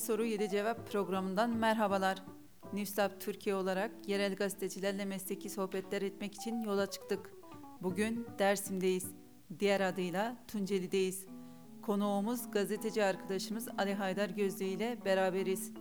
7 soru 7 cevap programından merhabalar. Newslab Türkiye olarak yerel gazetecilerle mesleki sohbetler etmek için yola çıktık. Bugün Dersim'deyiz. Diğer adıyla Tunceli'deyiz. Konuğumuz gazeteci arkadaşımız Ali Haydar Gözlü ile beraberiz.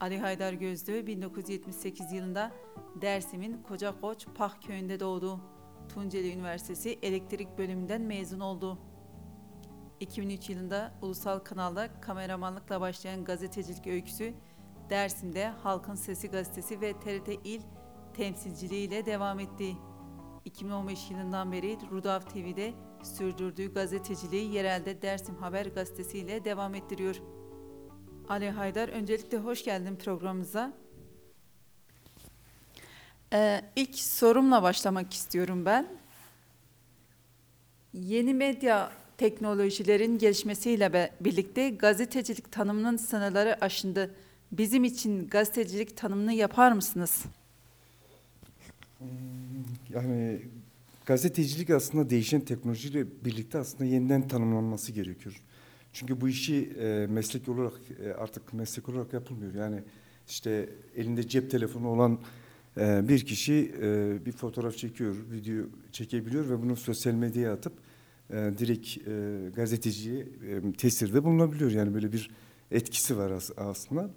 Ali Haydar Gözlü 1978 yılında Dersim'in Kocakoç Pah köyünde doğdu. Tunceli Üniversitesi Elektrik Bölümünden mezun oldu. 2003 yılında ulusal kanalda kameramanlıkla başlayan gazetecilik öyküsü Dersim'de Halkın Sesi gazetesi ve TRT İl temsilciliğiyle devam etti. 2015 yılından beri Rudav TV'de sürdürdüğü gazeteciliği yerelde Dersim Haber gazetesi ile devam ettiriyor. Ali Haydar öncelikle hoş geldin programımıza. Ee, ilk sorumla başlamak istiyorum ben. Yeni medya teknolojilerin gelişmesiyle birlikte gazetecilik tanımının sınırları aşındı. Bizim için gazetecilik tanımını yapar mısınız? Yani gazetecilik aslında değişen teknolojiyle birlikte aslında yeniden tanımlanması gerekiyor. Çünkü bu işi e, meslek olarak e, artık meslek olarak yapılmıyor. Yani işte elinde cep telefonu olan e, bir kişi e, bir fotoğraf çekiyor, video çekebiliyor ve bunu sosyal medyaya atıp e, direkt e, gazeteciye e, tesirde bulunabiliyor. Yani böyle bir etkisi var as- aslında.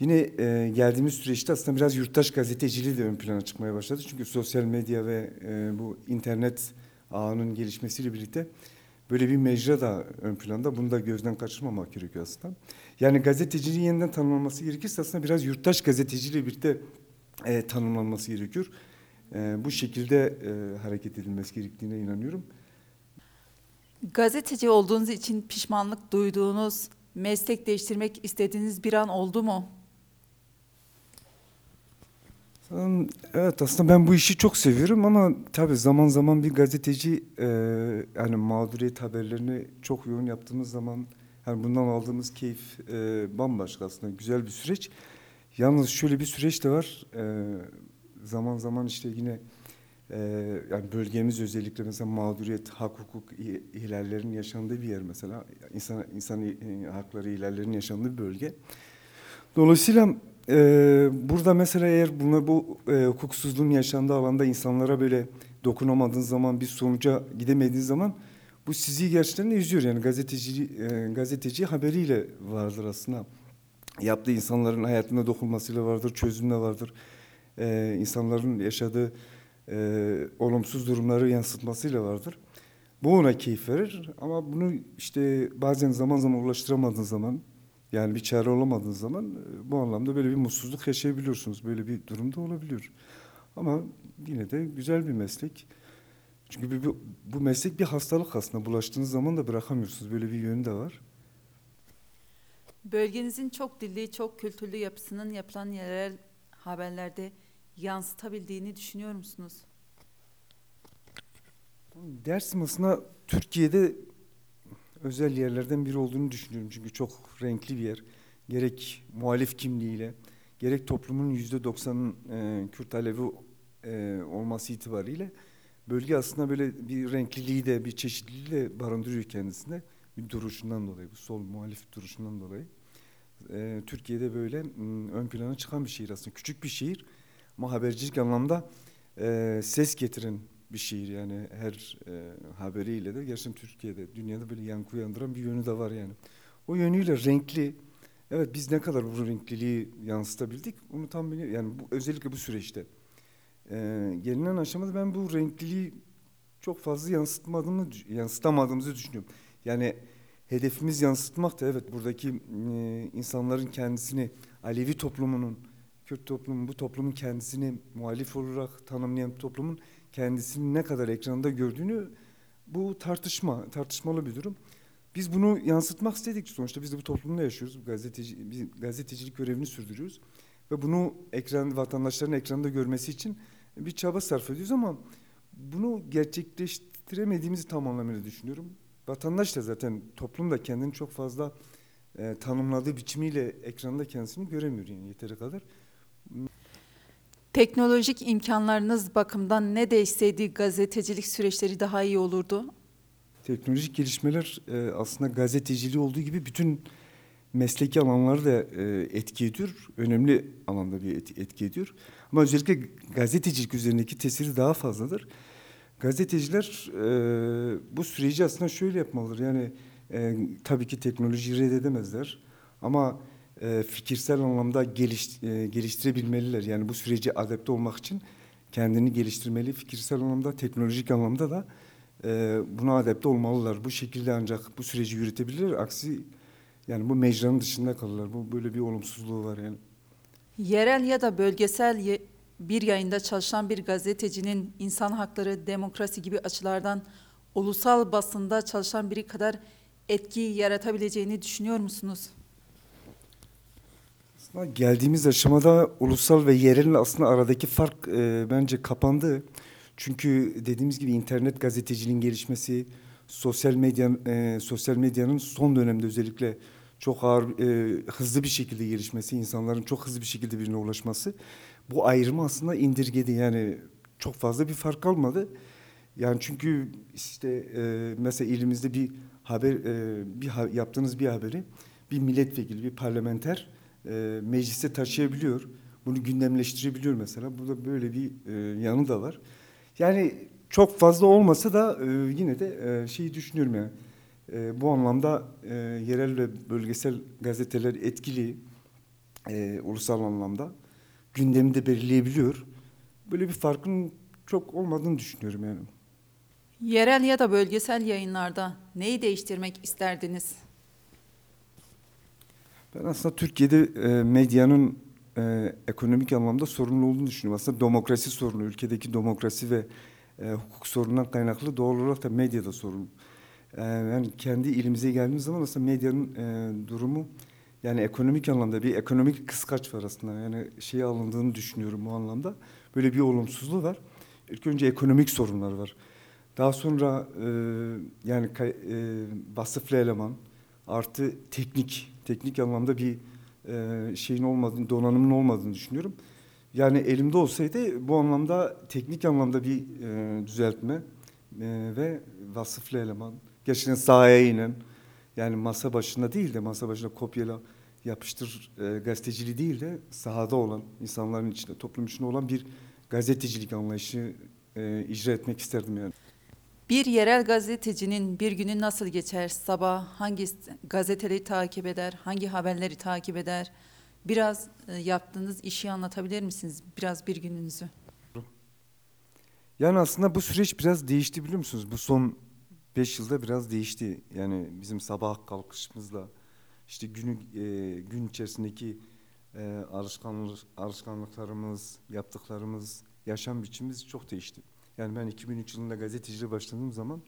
Yine e, geldiğimiz süreçte aslında biraz yurttaş gazeteciliği de ön plana çıkmaya başladı. Çünkü sosyal medya ve e, bu internet ağının gelişmesiyle birlikte böyle bir mecra da ön planda. Bunu da gözden kaçırmamak gerekiyor aslında. Yani gazeteciliğin yeniden tanımlanması gerekirse aslında biraz yurttaş gazeteciliği birlikte e, tanımlanması gerekiyor. E, bu şekilde e, hareket edilmesi gerektiğine inanıyorum. Gazeteci olduğunuz için pişmanlık duyduğunuz, meslek değiştirmek istediğiniz bir an oldu mu? Evet aslında ben bu işi çok seviyorum ama tabii zaman zaman bir gazeteci e, yani mağduriyet haberlerini çok yoğun yaptığımız zaman yani bundan aldığımız keyif e, bambaşka aslında güzel bir süreç. Yalnız şöyle bir süreç de var. E, zaman zaman işte yine e, yani bölgemiz özellikle mesela mağduriyet, hak hukuk ihlallerinin yaşandığı bir yer mesela. İnsan, insan i- hakları ihlallerinin yaşandığı bir bölge. Dolayısıyla e, burada mesela eğer buna bu e, hukuksuzluğun yaşandığı alanda insanlara böyle dokunamadığın zaman bir sonuca gidemediğin zaman bu sizi gerçekten üzüyor. Yani gazeteci e, gazeteci haberiyle vardır aslında. Yaptığı insanların hayatına dokunmasıyla vardır, çözümle vardır. E, insanların yaşadığı e, olumsuz durumları yansıtmasıyla vardır. Bu ona keyif verir ama bunu işte bazen zaman zaman ulaştıramadığın zaman yani bir çare olamadığın zaman e, bu anlamda böyle bir mutsuzluk yaşayabiliyorsunuz. Böyle bir durumda olabiliyor. Ama yine de güzel bir meslek. Çünkü bu, bu meslek bir hastalık aslında. Bulaştığınız zaman da bırakamıyorsunuz. Böyle bir yönü de var. Bölgenizin çok dilli, çok kültürlü yapısının yapılan yerel haberlerde yansıtabildiğini düşünüyor musunuz? Dersim aslında Türkiye'de özel yerlerden biri olduğunu düşünüyorum. Çünkü çok renkli bir yer. Gerek muhalif kimliğiyle, gerek toplumun yüzde doksanın e, Kürt Alevi e, olması itibariyle bölge aslında böyle bir renkliliği de bir çeşitliliği de barındırıyor kendisinde. Bir duruşundan dolayı, bu sol muhalif duruşundan dolayı. E, Türkiye'de böyle ön plana çıkan bir şehir aslında. Küçük bir şehir ama habercilik anlamda e, ses getiren bir şehir yani her e, haberiyle de gerçekten Türkiye'de dünyada böyle yankı uyandıran bir yönü de var yani. O yönüyle renkli. Evet biz ne kadar bu renkliliği yansıtabildik onu tam bilmiyorum. Yani bu, özellikle bu süreçte. E, gelinen aşamada ben bu renkliliği çok fazla yansıtmadığımı, yansıtamadığımızı düşünüyorum. Yani hedefimiz yansıtmak da evet buradaki e, insanların kendisini Alevi toplumunun, Kürt toplumun, bu toplumun kendisini muhalif olarak tanımlayan toplumun kendisini ne kadar ekranda gördüğünü bu tartışma, tartışmalı bir durum. Biz bunu yansıtmak istedik sonuçta biz de bu toplumda yaşıyoruz. Gazeteci, biz gazetecilik görevini sürdürüyoruz. Ve bunu ekran vatandaşların ekranda görmesi için bir çaba sarf ediyoruz ama bunu gerçekleştiremediğimizi tam anlamıyla düşünüyorum. Vatandaş da zaten toplum da kendini çok fazla e, tanımladığı biçimiyle ekranda kendisini göremiyor yani yeteri kadar. Teknolojik imkanlarınız bakımından ne değişseydi gazetecilik süreçleri daha iyi olurdu? Teknolojik gelişmeler e, aslında gazeteciliği olduğu gibi bütün mesleki alanları da e, etki ediyor. Önemli alanda bir et, etki ediyor. Ama özellikle gazetecilik üzerindeki tesiri daha fazladır. Gazeteciler e, bu süreci aslında şöyle yapmalıdır. Yani e, tabii ki teknolojiyi reddedemezler. Ama e, fikirsel anlamda geliş, e, geliştirebilmeliler. Yani bu süreci adapte olmak için kendini geliştirmeli. Fikirsel anlamda, teknolojik anlamda da e, buna adapte olmalılar. Bu şekilde ancak bu süreci yürütebilirler. Aksi yani bu mecranın dışında kalırlar. Bu böyle bir olumsuzluğu var yani. Yerel ya da bölgesel ye- bir yayında çalışan bir gazetecinin insan hakları, demokrasi gibi açılardan ulusal basında çalışan biri kadar etki yaratabileceğini düşünüyor musunuz? Geldiğimiz aşamada ulusal ve yerel aslında aradaki fark e, bence kapandı. Çünkü dediğimiz gibi internet gazeteciliğin gelişmesi, sosyal medya e, sosyal medyanın son dönemde özellikle çok ağır e, hızlı bir şekilde gelişmesi, insanların çok hızlı bir şekilde birine ulaşması bu ayrımı aslında indirgedi. Yani çok fazla bir fark kalmadı. Yani çünkü işte e, mesela ilimizde bir haber e, bir ha, yaptığınız bir haberi bir milletvekili, bir parlamenter e, meclise taşıyabiliyor. Bunu gündemleştirebiliyor mesela. Burada böyle bir e, yanı da var. Yani çok fazla olmasa da e, yine de e, şeyi düşünüyorum yani. E, bu anlamda e, yerel ve bölgesel gazeteler etkili e, ulusal anlamda gündemi de belirleyebiliyor. Böyle bir farkın çok olmadığını düşünüyorum yani. Yerel ya da bölgesel yayınlarda neyi değiştirmek isterdiniz? Ben aslında Türkiye'de e, medyanın e, ekonomik anlamda sorunlu olduğunu düşünüyorum. Aslında demokrasi sorunu, ülkedeki demokrasi ve e, hukuk sorunundan kaynaklı doğal olarak da medyada sorun. E, yani kendi ilimize geldiğimiz zaman aslında medyanın e, durumu yani ekonomik anlamda bir ekonomik kıskaç var aslında. Yani şey alındığını düşünüyorum bu anlamda. Böyle bir olumsuzluğu var. İlk önce ekonomik sorunlar var. Daha sonra e, yani e, vasıflı eleman artı teknik teknik anlamda bir e, şeyin olmadığını, donanımın olmadığını düşünüyorum. Yani elimde olsaydı bu anlamda teknik anlamda bir e, düzeltme e, ve vasıflı eleman. Gerçekten sahaya inen, yani masa başında değil de masa başında kopyala yapıştır e, gazeteciliği değil de sahada olan, insanların içinde, toplum içinde olan bir gazetecilik anlayışı e, icra etmek isterdim yani. Bir yerel gazetecinin bir günü nasıl geçer? Sabah hangi gazeteleri takip eder? Hangi haberleri takip eder? Biraz e, yaptığınız işi anlatabilir misiniz? Biraz bir gününüzü. Yani aslında bu süreç biraz değişti biliyor musunuz? Bu son beş yılda biraz değişti. Yani bizim sabah kalkışımızla işte günü e, gün içerisindeki e, alışkanlık alışkanlıklarımız, yaptıklarımız, yaşam biçimimiz çok değişti. Yani ben 2003 yılında gazeteciliğe başladığım zaman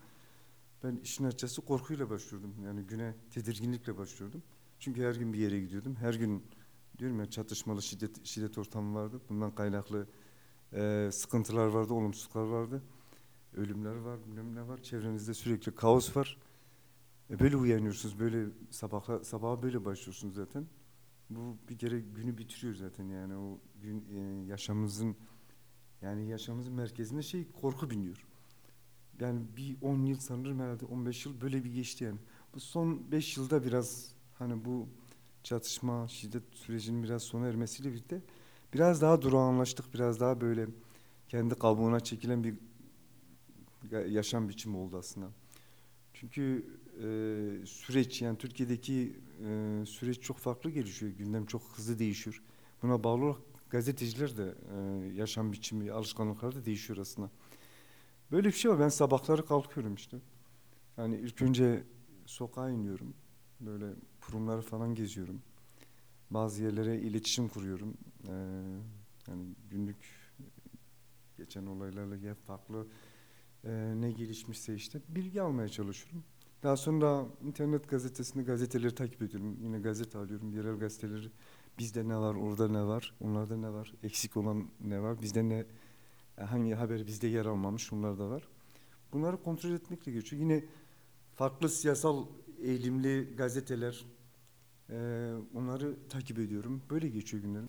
ben işin açıkçası korkuyla başlıyordum. Yani güne tedirginlikle başlıyordum. Çünkü her gün bir yere gidiyordum. Her gün diyorum ya çatışmalı şiddet şiddet ortamı vardı. Bundan kaynaklı e, sıkıntılar vardı, olumsuzluklar vardı. Ölümler var, bilmem ne var. Çevrenizde sürekli kaos var. E böyle uyanıyorsunuz, böyle sabahla sabaha böyle başlıyorsunuz zaten. Bu bir kere günü bitiriyor zaten yani o gün e, yaşamımızın yani yaşamımızın merkezinde şey korku biniyor. Yani bir 10 yıl sanırım herhalde 15 yıl böyle bir geçti yani. Bu son 5 yılda biraz hani bu çatışma, şiddet sürecinin biraz sona ermesiyle birlikte biraz daha durağanlaştık. Biraz daha böyle kendi kabuğuna çekilen bir yaşam biçimi oldu aslında. Çünkü e, süreç yani Türkiye'deki e, süreç çok farklı gelişiyor. Gündem çok hızlı değişiyor. Buna bağlı olarak gazeteciler de e, yaşam biçimi, alışkanlıkları da değişiyor aslında. Böyle bir şey var. Ben sabahları kalkıyorum işte. Yani ilk önce sokağa iniyorum. Böyle kurumları falan geziyorum. Bazı yerlere iletişim kuruyorum. Ee, yani günlük geçen olaylarla ya farklı e, ne gelişmişse işte bilgi almaya çalışıyorum. Daha sonra internet gazetesinde gazeteleri takip ediyorum. Yine gazete alıyorum, yerel gazeteleri. Bizde ne var, orada ne var, onlarda ne var, eksik olan ne var, bizde ne, hangi haber bizde yer almamış, onlar da var. Bunları kontrol etmekle geçiyor. Yine farklı siyasal eğilimli gazeteler, e, onları takip ediyorum. Böyle geçiyor günlerim.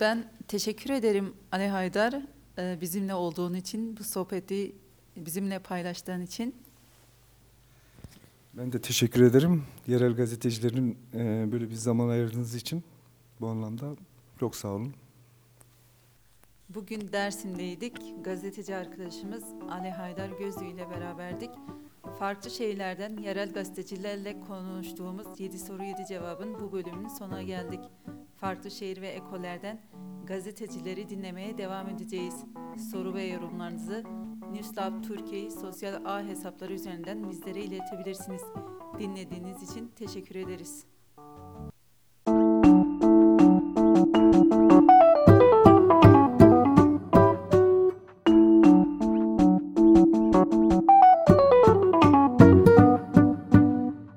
Ben teşekkür ederim Ali Haydar bizimle olduğun için, bu sohbeti bizimle paylaştığın için. Ben de teşekkür ederim. Yerel gazetecilerin e, böyle bir zaman ayırdığınız için bu anlamda çok sağ olun. Bugün Dersim'deydik. Gazeteci arkadaşımız Ali Haydar Gözlü ile beraberdik. Farklı şehirlerden yerel gazetecilerle konuştuğumuz 7 soru 7 cevabın bu bölümünün sonuna geldik. Farklı şehir ve ekollerden gazetecileri dinlemeye devam edeceğiz. Soru ve yorumlarınızı Newslab Türkiye sosyal ağ hesapları üzerinden bizlere iletebilirsiniz. Dinlediğiniz için teşekkür ederiz.